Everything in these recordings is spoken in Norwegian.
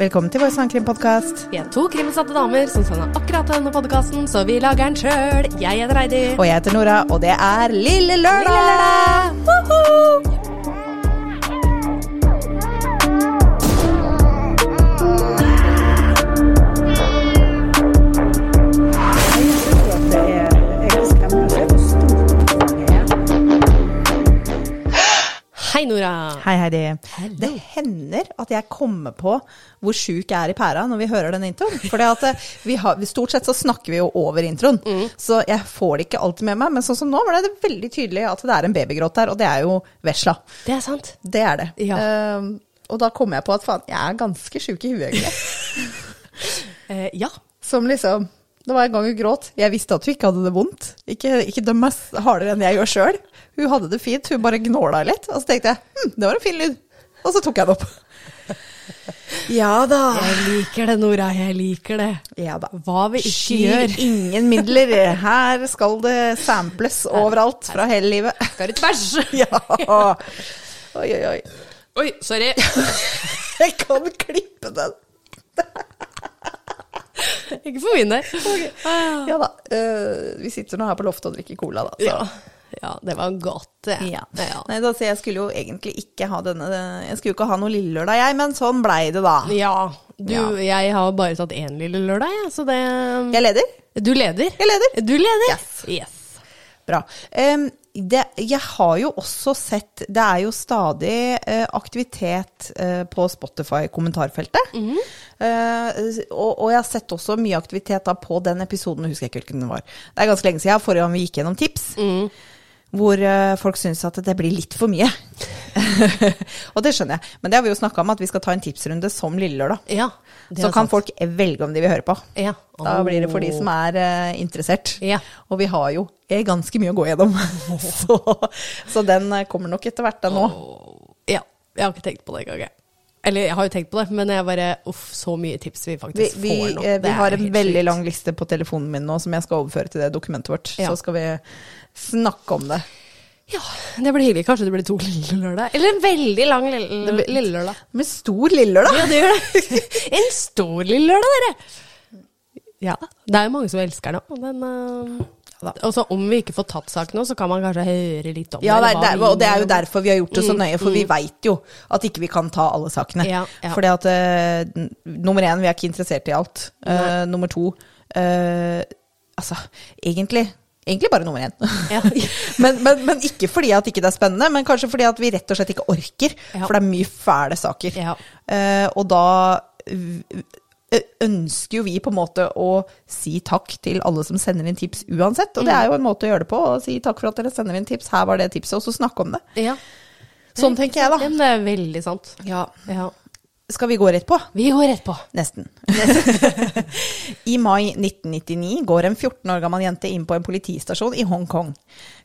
Velkommen til vår sangkrimpodkast. Vi er to krimsatte damer som sender akkurat denne podkasten, så vi lager den sjøl. Jeg heter Heidi. Og jeg heter Nora, og det er Lille Lørdag! Woohoo! Hei, Nora. Hei, Heidi. Det hender at jeg kommer på hvor sjuk jeg er i pæra når vi hører den introen. For stort sett så snakker vi jo over introen, så jeg får det ikke alltid med meg. Men sånn som nå ble det veldig tydelig at det er en babygråt der, og det er jo vesla. Det er sant. Det er det. Ja. Ehm, og da kommer jeg på at faen, jeg er ganske sjuk i huet, egentlig. Eh, ja. Som liksom Det var en gang hun gråt. Jeg visste at hun ikke hadde det vondt. Ikke, ikke døm meg hardere enn jeg gjør sjøl. Hun hadde det fint, hun bare gnåla litt. Og så tenkte jeg hm, det var en fin lyd. Og så tok jeg det opp. Ja da. Jeg liker det, Nora. Jeg liker det. Ja da. Hva vi ikke Skyr gjør. ingen midler. Her skal det samples overalt fra hele livet. Skal det tvers? Ja. Oi, oi, oi. Oi, sorry. Jeg kan klippe den. ikke for min del. Okay. Ja da. Uh, vi sitter nå her på loftet og drikker cola, da. så- Ja. ja, det var godt, det. Ja. Ja. Nei, da, jeg skulle jo egentlig ikke ha denne Jeg skulle jo ikke ha noe lille lørdag, jeg, men sånn blei det, da. Ja. Du, jeg har bare tatt én lille lørdag, jeg, så det Jeg leder. Du leder? Jeg leder. Du leder? Yes. yes. Bra. Det, jeg har jo også sett Det er jo stadig eh, aktivitet eh, på Spotify-kommentarfeltet. Eh, og, og jeg har sett også mye aktivitet på den episoden, husker jeg ikke hvilken den var. Det er ganske lenge siden, forrige gang vi gikk gjennom tips. Hvor eh, folk syns at det blir litt for mye. og det skjønner jeg. Men det har vi jo snakka om, at vi skal ta en tipsrunde som Lille Lørdag. Ja. Så kan sant. folk velge om de vil høre på. Ja. Da blir det for de som er uh, interessert. Ja. Og vi har jo eh, ganske mye å gå gjennom. så, så den kommer nok etter hvert, den nå. Ja. Jeg har ikke tenkt på det engang. jeg. Eller jeg har jo tenkt på det, men jeg bare Uff, så mye tips vi faktisk vi, får nå. eh, vi har en veldig sykt. lang liste på telefonen min nå som jeg skal overføre til det dokumentet vårt. Ja. Så skal vi snakke om det. Ja, det blir hyggelig. Kanskje det blir to lille lørdag. Eller en veldig lang lille, lille lørdag. Med stor lille lørdag! Ja, det gjør det. En stor lille lørdag, dere. Ja, det er jo mange som elsker det. Men uh, også om vi ikke får tatt sak nå, så kan man kanskje høre litt om Ja, det er, der, og det er jo derfor vi har gjort det så nøye, for vi veit jo at ikke vi kan ta alle sakene. Ja, ja. Fordi at uh, nummer én, vi er ikke interessert i alt. Eh, nummer to uh, Altså, egentlig Egentlig bare nummer én. Ja. men, men, men ikke fordi at ikke det er spennende, men kanskje fordi at vi rett og slett ikke orker. Ja. For det er mye fæle saker. Ja. Uh, og da ønsker jo vi på en måte å si takk til alle som sender inn tips uansett. Og det er jo en måte å gjøre det på. Å si takk for at dere sender inn tips. Her var det tipset, og så snakke om det. Ja. Sånn tenker jeg, da. det er veldig sant. Ja. Ja. Skal vi gå rett på? Vi går rett på. Nesten. I mai 1999 går en 14 år gammel jente inn på en politistasjon i Hongkong.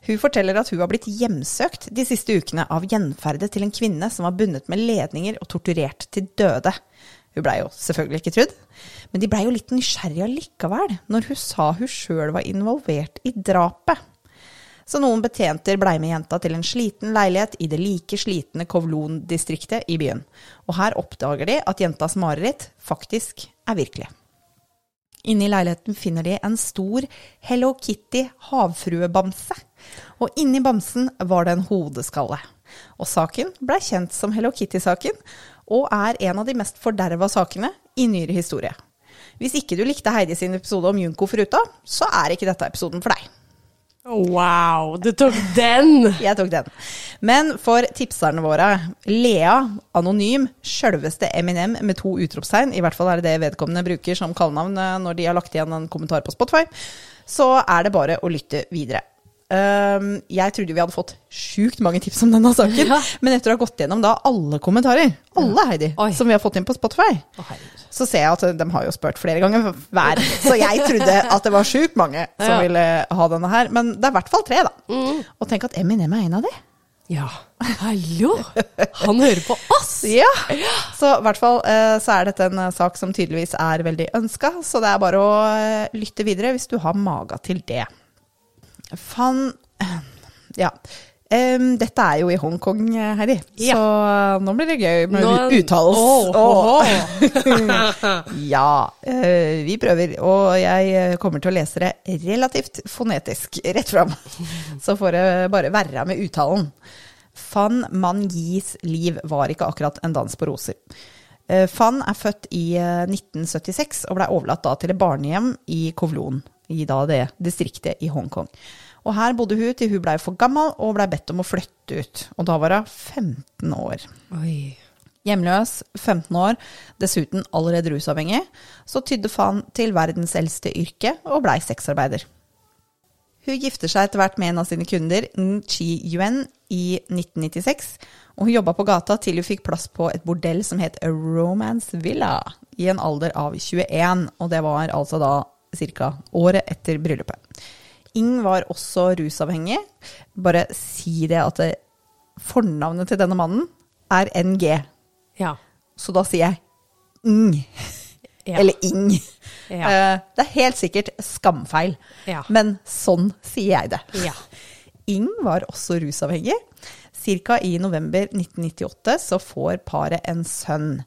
Hun forteller at hun har blitt hjemsøkt de siste ukene av gjenferdet til en kvinne som var bundet med ledninger og torturert til døde. Hun blei jo selvfølgelig ikke trudd, men de blei jo litt nysgjerrige allikevel når hun sa hun sjøl var involvert i drapet. Så noen betjenter blei med jenta til en sliten leilighet i det like slitne Kowloon-distriktet i byen. Og her oppdager de at jentas mareritt faktisk er virkelig. Inne i leiligheten finner de en stor Hello Kitty havfruebamse. Og inni bamsen var det en hodeskalle. Og saken blei kjent som Hello Kitty-saken, og er en av de mest forderva sakene i nyere historie. Hvis ikke du likte Heidi sin episode om Junko Fruta, så er ikke dette episoden for deg. Wow, du tok den! Jeg tok den. Men for tipserne våre, Lea, anonym, sjølveste Eminem med to utropstegn, i hvert fall er det det vedkommende bruker som kallenavn eh, når de har lagt igjen en kommentar på Spotify, så er det bare å lytte videre. Um, jeg trodde vi hadde fått sjukt mange tips om denne saken, Ja. men etter å ha gått gjennom da alle kommentarer, alle Heidi, Oi. som vi har fått inn på Spotify, oh, så ser jeg at de har jo spurt flere ganger hver. Så jeg trodde at det var sjukt mange som Ja. ville ha denne her, men det er i hvert fall tre, da. Og tenk at Eminem er en av de. Ja. Hallo! Han hører på oss! Ja. Så i hvert fall eh, så er dette en eh, sak som tydeligvis er veldig ønska, så det er bare å eh, lytte videre hvis du har maga til det. Fan Ja. Um, dette er jo i Hongkong, Heidi, Ja. så eh, nå blir det gøy med Nå- uttalelse. Åh, ja, uh, vi prøver, og jeg eh, kommer til å lese det relativt fonetisk rett fram. Så får det bare være med uttalen. Fan Man Yis liv var ikke akkurat en dans på roser. Uh, Fan er født i eh, 1976 og blei overlatt da til et barnehjem i Kowloon, i da det distriktet i Hongkong. Og her bodde hun til hun blei for gammel og blei bedt om å flytte ut. Og da var hun 15 år. Oi. Hjemløs, 15 år, dessuten allerede rusavhengig, så tydde Fan til verdens eldste yrke og blei sexarbeider. Hun gifter seg etter hvert med en av sine kunder, Ng Chi Yuen, i 1996, og hun jobba på gata til hun fikk plass på et bordell som het A Romance Villa, i en alder av 21, og det var altså da ca. året etter bryllupet. Ing var også rusavhengig. Bare si det at fornavnet til denne mannen er NG. Ja. Så da sier jeg Ing. Ja. Eller Ing. Ja. Eh, det er helt sikkert skamfeil, Ja. men sånn sier jeg det. Ja. Ing var også rusavhengig. Cirka i november 1998 så får paret en sønn.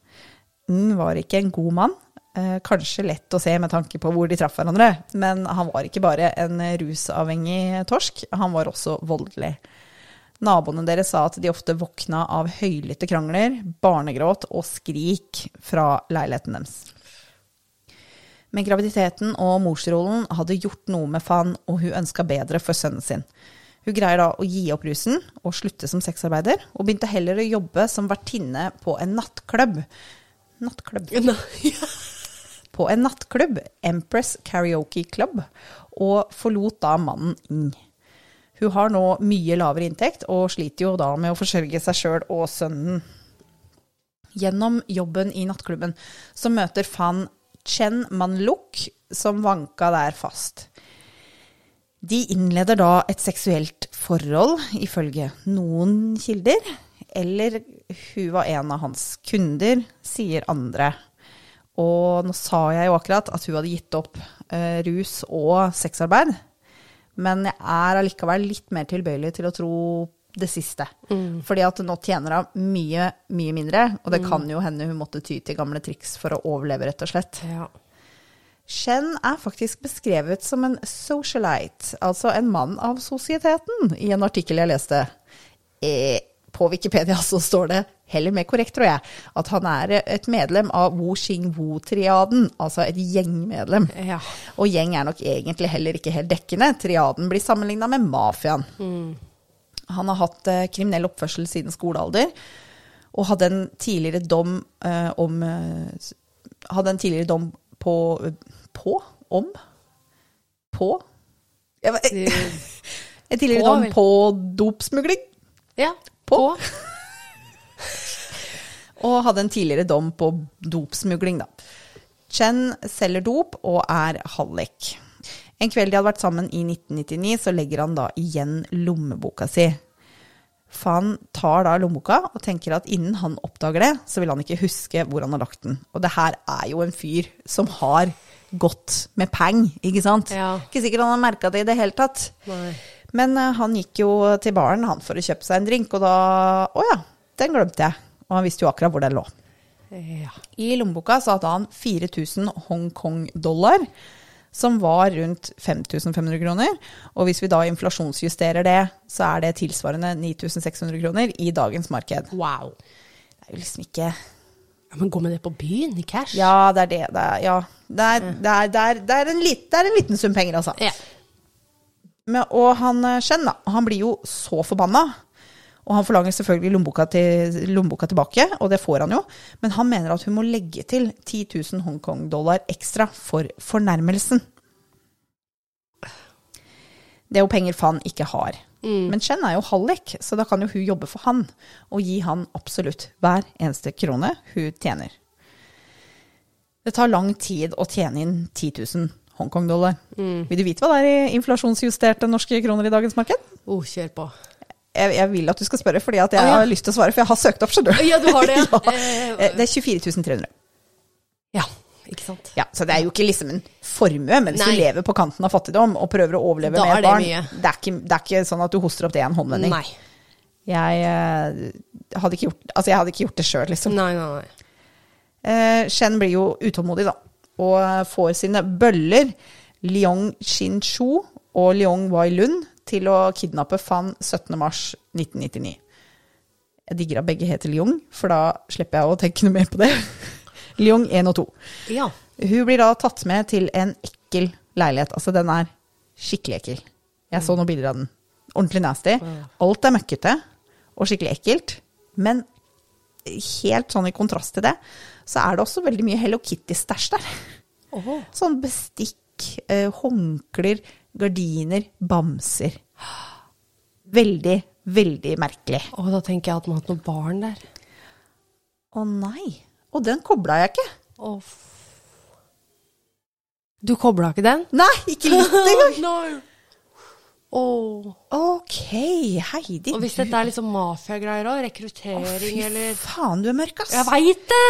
Ing var ikke en god mann. Eh, kanskje lett å se med tanke på hvor de traff hverandre, men han var ikke bare en rusavhengig torsk, han var også voldelig. Naboene deres sa at de ofte våkna av høylytte krangler, barnegråt og skrik fra leiligheten deres. Men graviditeten og morsrollen hadde gjort noe med Fan, og hun ønska bedre for sønnen sin. Hun greier da å gi opp rusen og slutte som sexarbeider, og begynte heller å jobbe som vertinne på en nattklubb. Nattklubb. På en nattklubb, Empress Karaoke Club, og forlot da mannen Ing. Hun har nå mye lavere inntekt, og sliter jo da med å forsørge seg sjøl og sønnen. Gjennom jobben i nattklubben så møter Fan Chen Manluk, som vanka der fast. De innleder da et seksuelt forhold, ifølge noen kilder. Eller hun var en av hans kunder, sier andre. Og nå sa jeg jo akkurat at hun hadde gitt opp eh, rus og sexarbeid. Men jeg er allikevel litt mer tilbøyelig til å tro det siste. Fordi at nå tjener hun mye, mye mindre, og det kan jo hende hun måtte ty til gamle triks for å overleve, rett og slett. Ja. Shen er faktisk beskrevet som en socialite, altså en mann av sosieteten, i en artikkel jeg leste. Eh, på Wikipedia så står det, heller mer korrekt tror jeg, at han er et medlem av Wu Xing Wu-triaden, altså et gjengmedlem. Ja. Og gjeng er nok egentlig heller ikke helt dekkende. Triaden blir sammenligna med mafiaen. Han har hatt eh, kriminell oppførsel siden skolealder, og hadde en tidligere dom eh, om eh, Hadde en tidligere dom på På? Om? På? Jeg En tidligere På, dom vel? på dopsmugling. ja. På? På. Og hadde en tidligere dom på dopsmugling, da. Chen selger dop og er hallik. En kveld de hadde vært sammen i 1999, så legger han da igjen lommeboka si. Fan tar da lommeboka og tenker at innen han oppdager det, så vil han ikke huske hvor han har lagt den. Og det her er jo en fyr som har gått med peng, ikke sant? Ja. Ikke sikkert han har merka det i det hele tatt. Nei. Men eh, han gikk jo til baren han for å kjøpe seg en drink, og da Å ja, den glemte jeg. Og han visste jo akkurat hvor den lå. Ja. I lommeboka så hadde han 4000 Hongkong-dollar, som var rundt 5500 kroner. Og hvis vi da inflasjonsjusterer det, så er det tilsvarende 9600 kroner i dagens marked. Wow. Det er jo liksom ikke Ja, men gå med det på byen i cash? Ja, det er det. det er, ja. Det er, det, er, det, er, er en lit, det er en liten sum penger, altså. Ja. Men, og han Chen, da, han blir jo så forbanna. Og han forlanger selvfølgelig lommeboka, til, lommeboka tilbake, og det får han jo. Men han mener at hun må legge til 10 000 Hongkong-dollar ekstra for fornærmelsen. Det er jo penger Fan ikke har. Men Chen er jo hallik, så da kan jo hun jobbe for han, og gi han absolutt hver eneste krone hun tjener. Det tar lang tid å tjene inn 10 000 Hongkong-dollar. Vil du vite hva det er i inflasjonsjusterte norske kroner i dagens marked? Oh, kjør på. Jeg, jeg vil at du skal spørre, fordi jeg ah, ja. har lyst til å svare, for jeg har søkt opp, skjønner. Ja, du har det, ja. ja. Eh, Det er 24 300. Ja, ikke sant. Ja, så det er jo ikke liksom en formue, men hvis Nei. du lever på kanten av fattigdom og prøver å overleve Da med et barn, det er, ikke, det er ikke sånn at du hoster opp det i en håndvending. Nei. Jeg, eh, hadde ikke gjort, altså jeg hadde ikke gjort det sjøl, liksom. Nei, nei, nei. Eh, Shen blir jo utålmodig, da, og får sine bøller, Liong Xin-Shu og Liong Wai-Lun, til å kidnappe Fan 17. mars 1999. Jeg digger at begge heter Liong, for da slipper jeg å tenke noe mer på det. Liong 1 og 2. Ja. Hun blir da tatt med til en ekkel leilighet. Altså, den er skikkelig ekkel. Jeg så noen bilder av den. Ordentlig nasty. Alt er møkkete og skikkelig ekkelt. Men helt sånn i kontrast til det, så er det også veldig mye Hello Kitty-stæsj der. Oh. Sånn bestikk, eh, håndklær, gardiner, bamser. Veldig, veldig merkelig. Åh, da tenker jeg at man har hatt noen barn der. Å nei. Og den kobla jeg ikke. Oh. Du kobla ikke den? Nei, ikke litt engang. no. Åh. Ok, Heidi. Og hvis dette er liksom mafiagreier òg, rekruttering eller Fy faen, du er mørk, ass. Jeg veit det!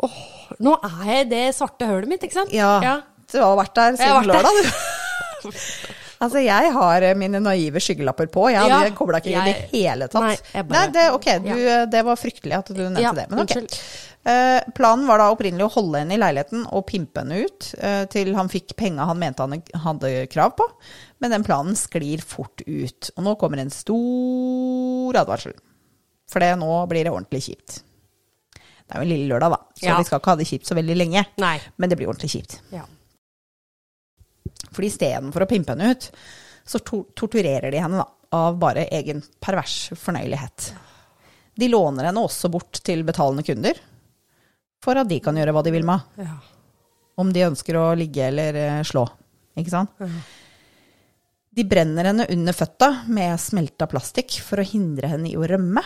Åh, nå er jeg i det svarte hølet mitt, ikke sant? Ja, du har vært der siden lørdag, du. altså, jeg har eh, mine naive skyggelapper på. Jeg hadde Ja, kobla ikke i det hele tatt. Nei, bare, nei det, ok, du, ja. det var fryktelig at du nevnte Ja, det. Men ok. unnskyld. Uh, planen var da opprinnelig å holde henne i leiligheten og pimpe henne ut uh, til han fikk penga han mente han hadde krav på. Men den planen sklir fort ut. Og nå kommer en stor advarsel. For det nå blir det ordentlig kjipt. Det er jo en lille lørdag, da, så Ja. vi skal ikke ha det kjipt så veldig lenge. Nei. Men det blir ordentlig kjipt. Ja. For istedenfor å pimpe henne ut, så to torturerer de henne da, av bare egen pervers fornøyelighet. De låner henne også bort til betalende kunder, for at de kan gjøre hva de vil med henne. Ja. Om de ønsker å ligge eller eh, slå. Ikke sant? De brenner henne under føtta med smelta plastikk for å hindre henne i å rømme.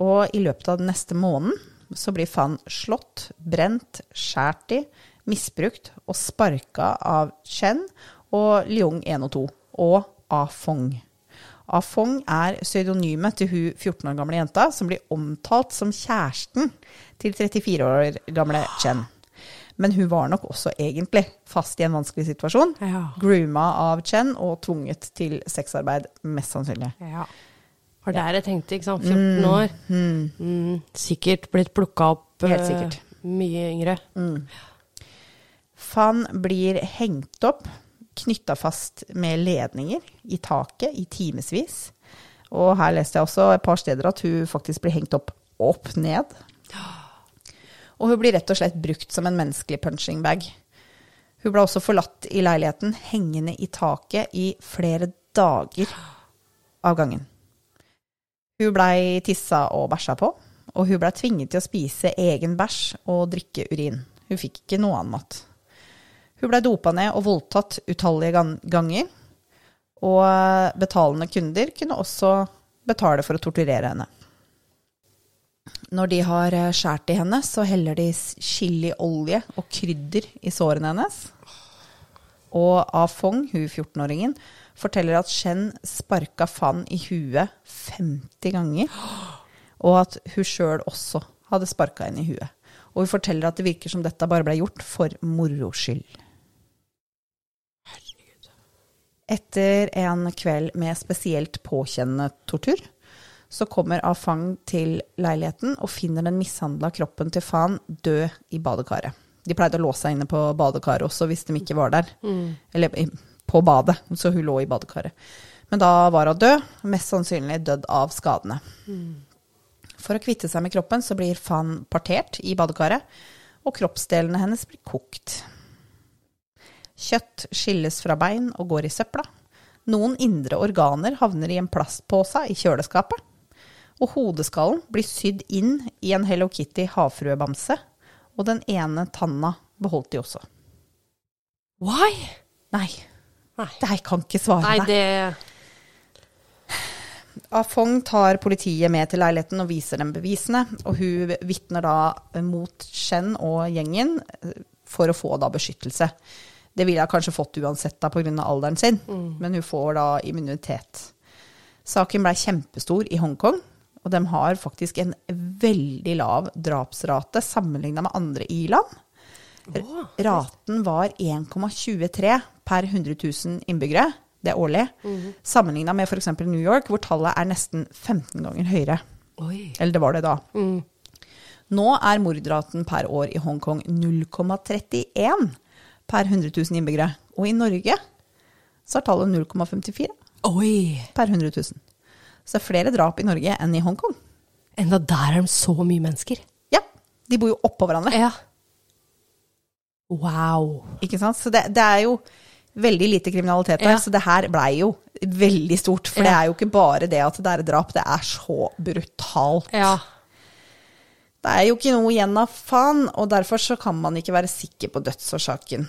Og i løpet av den neste måneden så blir Fan slått, brent, skåret i, misbrukt og sparka av Chen og Leung 1 og 2 og Afong. Afong er pseudonymet til hun 14 år gamle jenta som blir omtalt som kjæresten til 34 år gamle Chen. Men hun var nok også egentlig fast i en vanskelig situasjon. Ja. Grooma av Chen og tvunget til sexarbeid, mest sannsynlig. Ja. Var der jeg tenkte, ikke sant. 14 år. Mm, sikkert blitt plukka opp Helt sikkert. Uh, mye yngre. Fan blir hengt opp, knytta fast med ledninger i taket i timevis. Og her leste jeg også et par steder at hun faktisk blir hengt opp opp ned. Og hun blir rett og slett brukt som en menneskelig punching bag. Hun ble også forlatt i leiligheten, hengende i taket i flere dager av gangen. Hun blei tissa og bæsja på, og hun blei tvinget til å spise egen bæsj og drikke urin. Hun fikk ikke noe annen mat. Hun blei dopa ned og voldtatt utallige ganger, og eh, betalende kunder kunne også betale for å torturere henne. Når de har skåret skjært i henne, så heller de chiliolje og krydder i sårene hennes. Og Ah Fong, hun 14-åringen, forteller at Shen sparka Fan i huet 50 ganger, og at hun sjøl også hadde sparka henne i huet. Og hun forteller at det virker som dette bare ble gjort for moro skyld. Etter en kveld med spesielt påkjennende tortur, så kommer Afang til leiligheten og finner den mishandla kroppen til Fan død i badekaret. De pleide å låse seg inne på badekaret også hvis de ikke var der. Eller i- på badet, så hun lå i badekaret. Men da var hun død, mest sannsynlig dødd av skadene. For å kvitte seg med kroppen så blir Fan partert i badekaret, og kroppsdelene hennes blir kokt. Kjøtt skilles fra bein og går i søpla. Noen indre organer havner i en plastpose i kjøleskapet. Og hodeskallen blir sydd inn i en Hello Kitty havfruebamse, og den ene tanna beholdt de også. Why? Nei, Nei. Det jeg kan ikke svare Nei, deg. det Afong tar politiet med til leiligheten og viser dem bevisene. Og hun vitner da mot Chen og gjengen eh, for å få da beskyttelse. Det ville hun kanskje fått uansett da pga. alderen sin, men hun får da immunitet. Saken blei kjempestor i Hongkong, og de har faktisk en veldig lav drapsrate sammenligna med andre i-land. Raten var 1,23 per 100 000 innbyggere. Det er årlig. Sammenligna med f.eks. New York, hvor tallet er nesten 15 ganger høyere. Oi. Eller det var det da. Nå er mordraten per år i Hongkong 0,31 per 100 000 innbyggere. Og i Norge så er tallet 0,54 Oi. per 100 000. Så det er flere drap i Norge enn i Hongkong. Enda der er de så mye mennesker. Ja, de bor jo oppå hverandre. Ja. Wow. Ikke sant? Så det, det er jo veldig lite kriminalitet der, Ja. så det her blei jo veldig stort. For det er jo ikke bare det at det er drap, det er så brutalt. Ja. Det er jo ikke noe igjen av faen, og derfor så kan man ikke være sikker på dødsårsaken.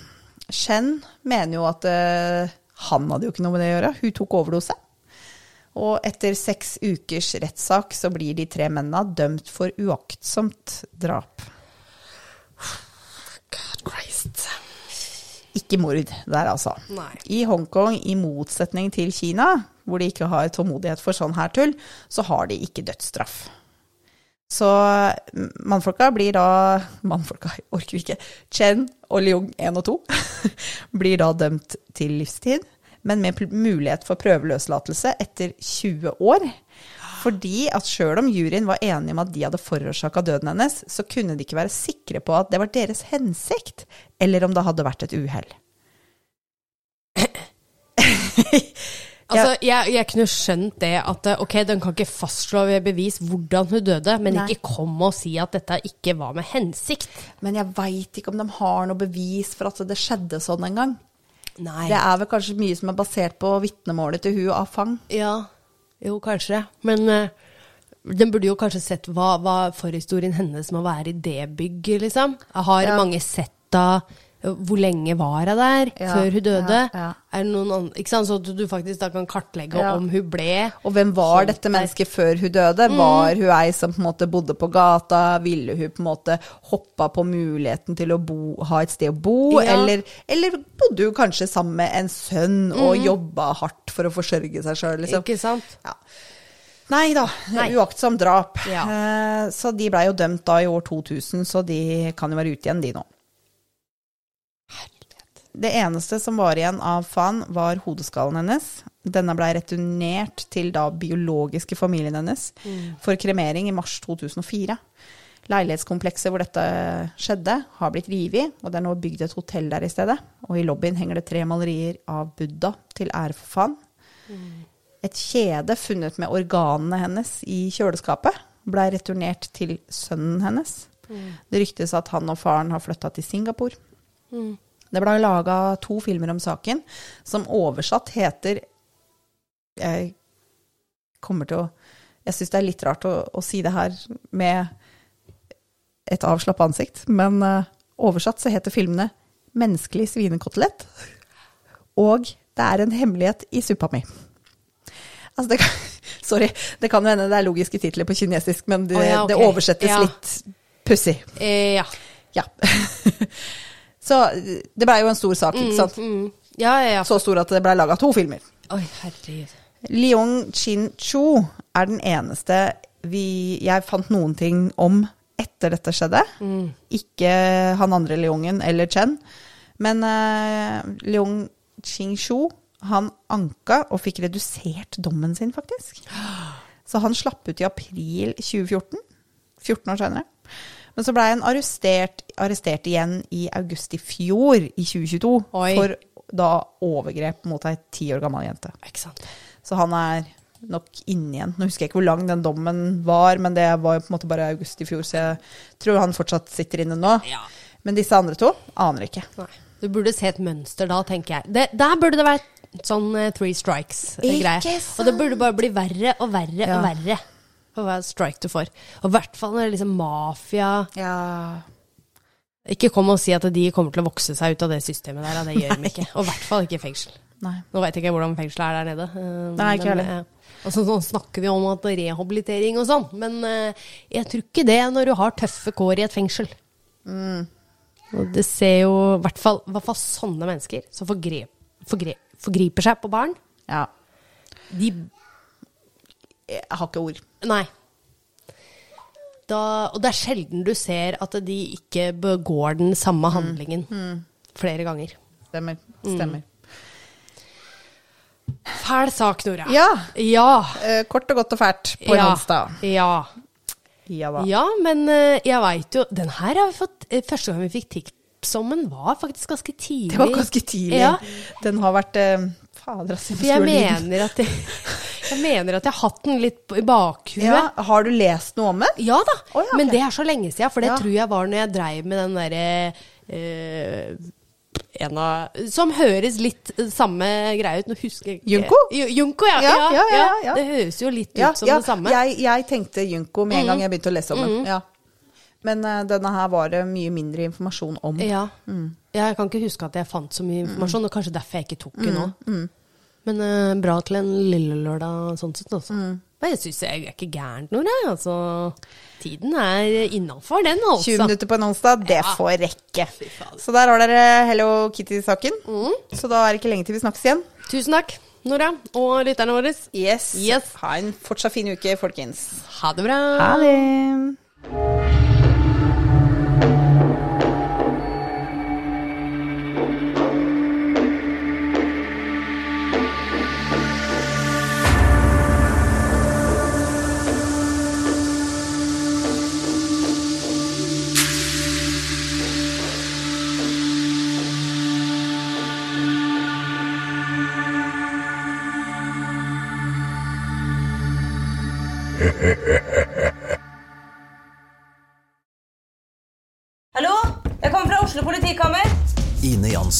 Chen mener jo at uh, han hadde jo ikke noe med det å gjøre, hun tok overdose. Og etter seks ukers rettssak så blir de tre mennene dømt for uaktsomt drap. Christ. Ikke mord der, altså. Nei. I Hongkong, i motsetning til Kina, hvor de ikke har tålmodighet for sånn her tull, så har de ikke dødsstraff. Så mm, mannfolka blir da Mannfolka, jeg orker ikke. Chen og Leung 1 og 2 blir da dømt til livstid, men med mulighet for prøveløslatelse etter 20 år. Fordi at sjøl om juryen var enige om at de hadde forårsaka døden hennes, så kunne de ikke være sikre på at det var deres hensikt, eller om det hadde vært et uhell. Altså, jeg, jeg kunne skjønt det at eh, ok, den kan ikke fastslå ved bevis hvordan hun døde, men Nei. ikke kom og si at dette ikke var med hensikt. Men jeg veit ikke om de har noe bevis for at det skjedde sånn en gang. Nei. Det er vel kanskje mye som er basert på vitnemålet til hun av Fang. Ja, jo, kanskje. Men eh, den burde jo kanskje sett hva, hva forhistorien hennes må være i det bygget, liksom. Har Ja. mange sett da hvor lenge var hun der Ja, før hun døde? ja, ja. Er det noen andre, ikke sant? Så at du faktisk da kan kartlegge Ja. om hun ble Og hvem var så, dette mennesket før hun døde? Mm. Var hun ei som på en måte bodde på gata? Ville hun på en måte hoppa på muligheten til å bo, ha et sted å bo? Ja. Eller, eller bodde hun kanskje sammen med en sønn og jobba hardt for å forsørge seg sjøl? Liksom? Mm. Ikke sant? Ja. Nei da, Nei. uaktsomt drap. Ja. Eh, så de blei jo dømt da i år 2000, så de kan jo være ute igjen, de nå. Det eneste som var igjen av Fan, var hodeskallen hennes. Denne blei returnert til da biologiske familien hennes for kremering i mars 2004. Leilighetskomplekset hvor dette skjedde, har blitt revet, og det er nå bygd et hotell der i stedet. Og i lobbyen henger det tre malerier av Buddha til ære for Fan. Et kjede funnet med organene hennes i kjøleskapet blei returnert til sønnen hennes. Det ryktes at han og faren har flytta til Singapore. Det ble laga to filmer om saken, som oversatt heter Jeg kommer til å Jeg syns det er litt rart å, å si det her med et avslappa ansikt, men uh, oversatt så heter filmene 'Menneskelig svinekotelett' og 'Det er en hemmelighet i suppa mi'. Altså det kan, sorry, det kan hende det er logiske titler på kinesisk, men det, oh ja, okay. det oversettes Ja. litt pussig. Eh, ja. Ja. Så det blei jo en stor sak, ikke sant? Mm. Ja, ja, ja. Så stor at det blei laga to filmer. Oi, herregud. Leong Chin-chu er den eneste vi, jeg fant noen ting om etter dette skjedde. Ikke han andre Leongen eller Chen. Men uh, Leong Chin-chu, han anka og fikk redusert dommen sin, faktisk. Så han slapp ut i april 2014. 14 år senere. Men så blei han arrestert, arrestert igjen i august i fjor, i 2022, Oi. for da overgrep mot ei ti år gammel jente. Ikke sant. Så han er nok inne igjen. Nå husker jeg ikke hvor lang den dommen var, men det var jo på en måte bare august i fjor, så jeg tror han fortsatt sitter inne nå. Ja. Men disse andre to aner ikke. Nei. Du burde se et mønster da, tenker jeg. Det, der burde det vært sånn eh, three strikes-greie. Og det burde bare bli verre og verre Ja. og verre for hver strike du får. Og i hvert fall når det er liksom mafia Ja. Ikke kom og si at de kommer til å vokse seg ut av det systemet der. Det gjør de ikke. Og i hvert fall ikke i fengsel. Nei. Nå jeg ikke hvordan fengselet er der nede. eh, Nei, ikke heller. Og så, så snakker vi om at rehabilitering og sånn, men eh, jeg tror ikke det når du har tøffe kår i et fengsel. Mm. Og det ser jo i hvert fall sånne mennesker som forgrep, forgrep, forgriper seg på barn. Ja. De Jeg har ikke ord. Nei. Da, og det er sjelden du ser at de ikke begår den samme Mm. handlingen flere ganger. Stemmer. Stemmer. Fæl sak, Nora. Ja. Ja. Eh, kort og godt og fælt på ja. onsdag. Ja. Ja ja, men eh, jeg veit jo Den her har vi fått eh, Første gang vi fikk tips om den, var faktisk ganske tidlig. Det var ganske tidlig. Ja, Den har vært eh, Fader, altså. jeg mener at jeg, jeg mener at jeg har hatt den litt i bakhuet. ja, Har du lest noe om det? Ja da, oh, ja, men det er så lenge siden, for det Ja. tror jeg var når jeg dreiv med den derre uh, en av, Som høres litt samme greie ut. Nå husker jeg Junko? Junko, ja. Ja, Ja, ja. Det høres jo litt Ja, ut som ja, det samme. Jeg, jeg tenkte Junko med en gang jeg begynte å lese om den. Ja. Men uh, denne her var det mye mindre informasjon om. Ja. Mm. Jeg kan ikke huske at jeg fant så mye informasjon, og kanskje derfor jeg ikke tok den nå. Men eh, bra til en lille lørdag sånn sett, altså. Mm. Men jeg syns jeg er ikke gærent noe, jeg. Altså, tiden er innafor, den, altså. 20 altså. minutter på en onsdag, det Ja. får rekke. Så der har dere Hello Kitty-saken. Mm. Så da er det ikke lenge til vi snakkes igjen. Tusen takk, Nora, og lytterne våre. Yes. Yes. Ha en fortsatt fin uke, folkens. Ha det bra. Ha det.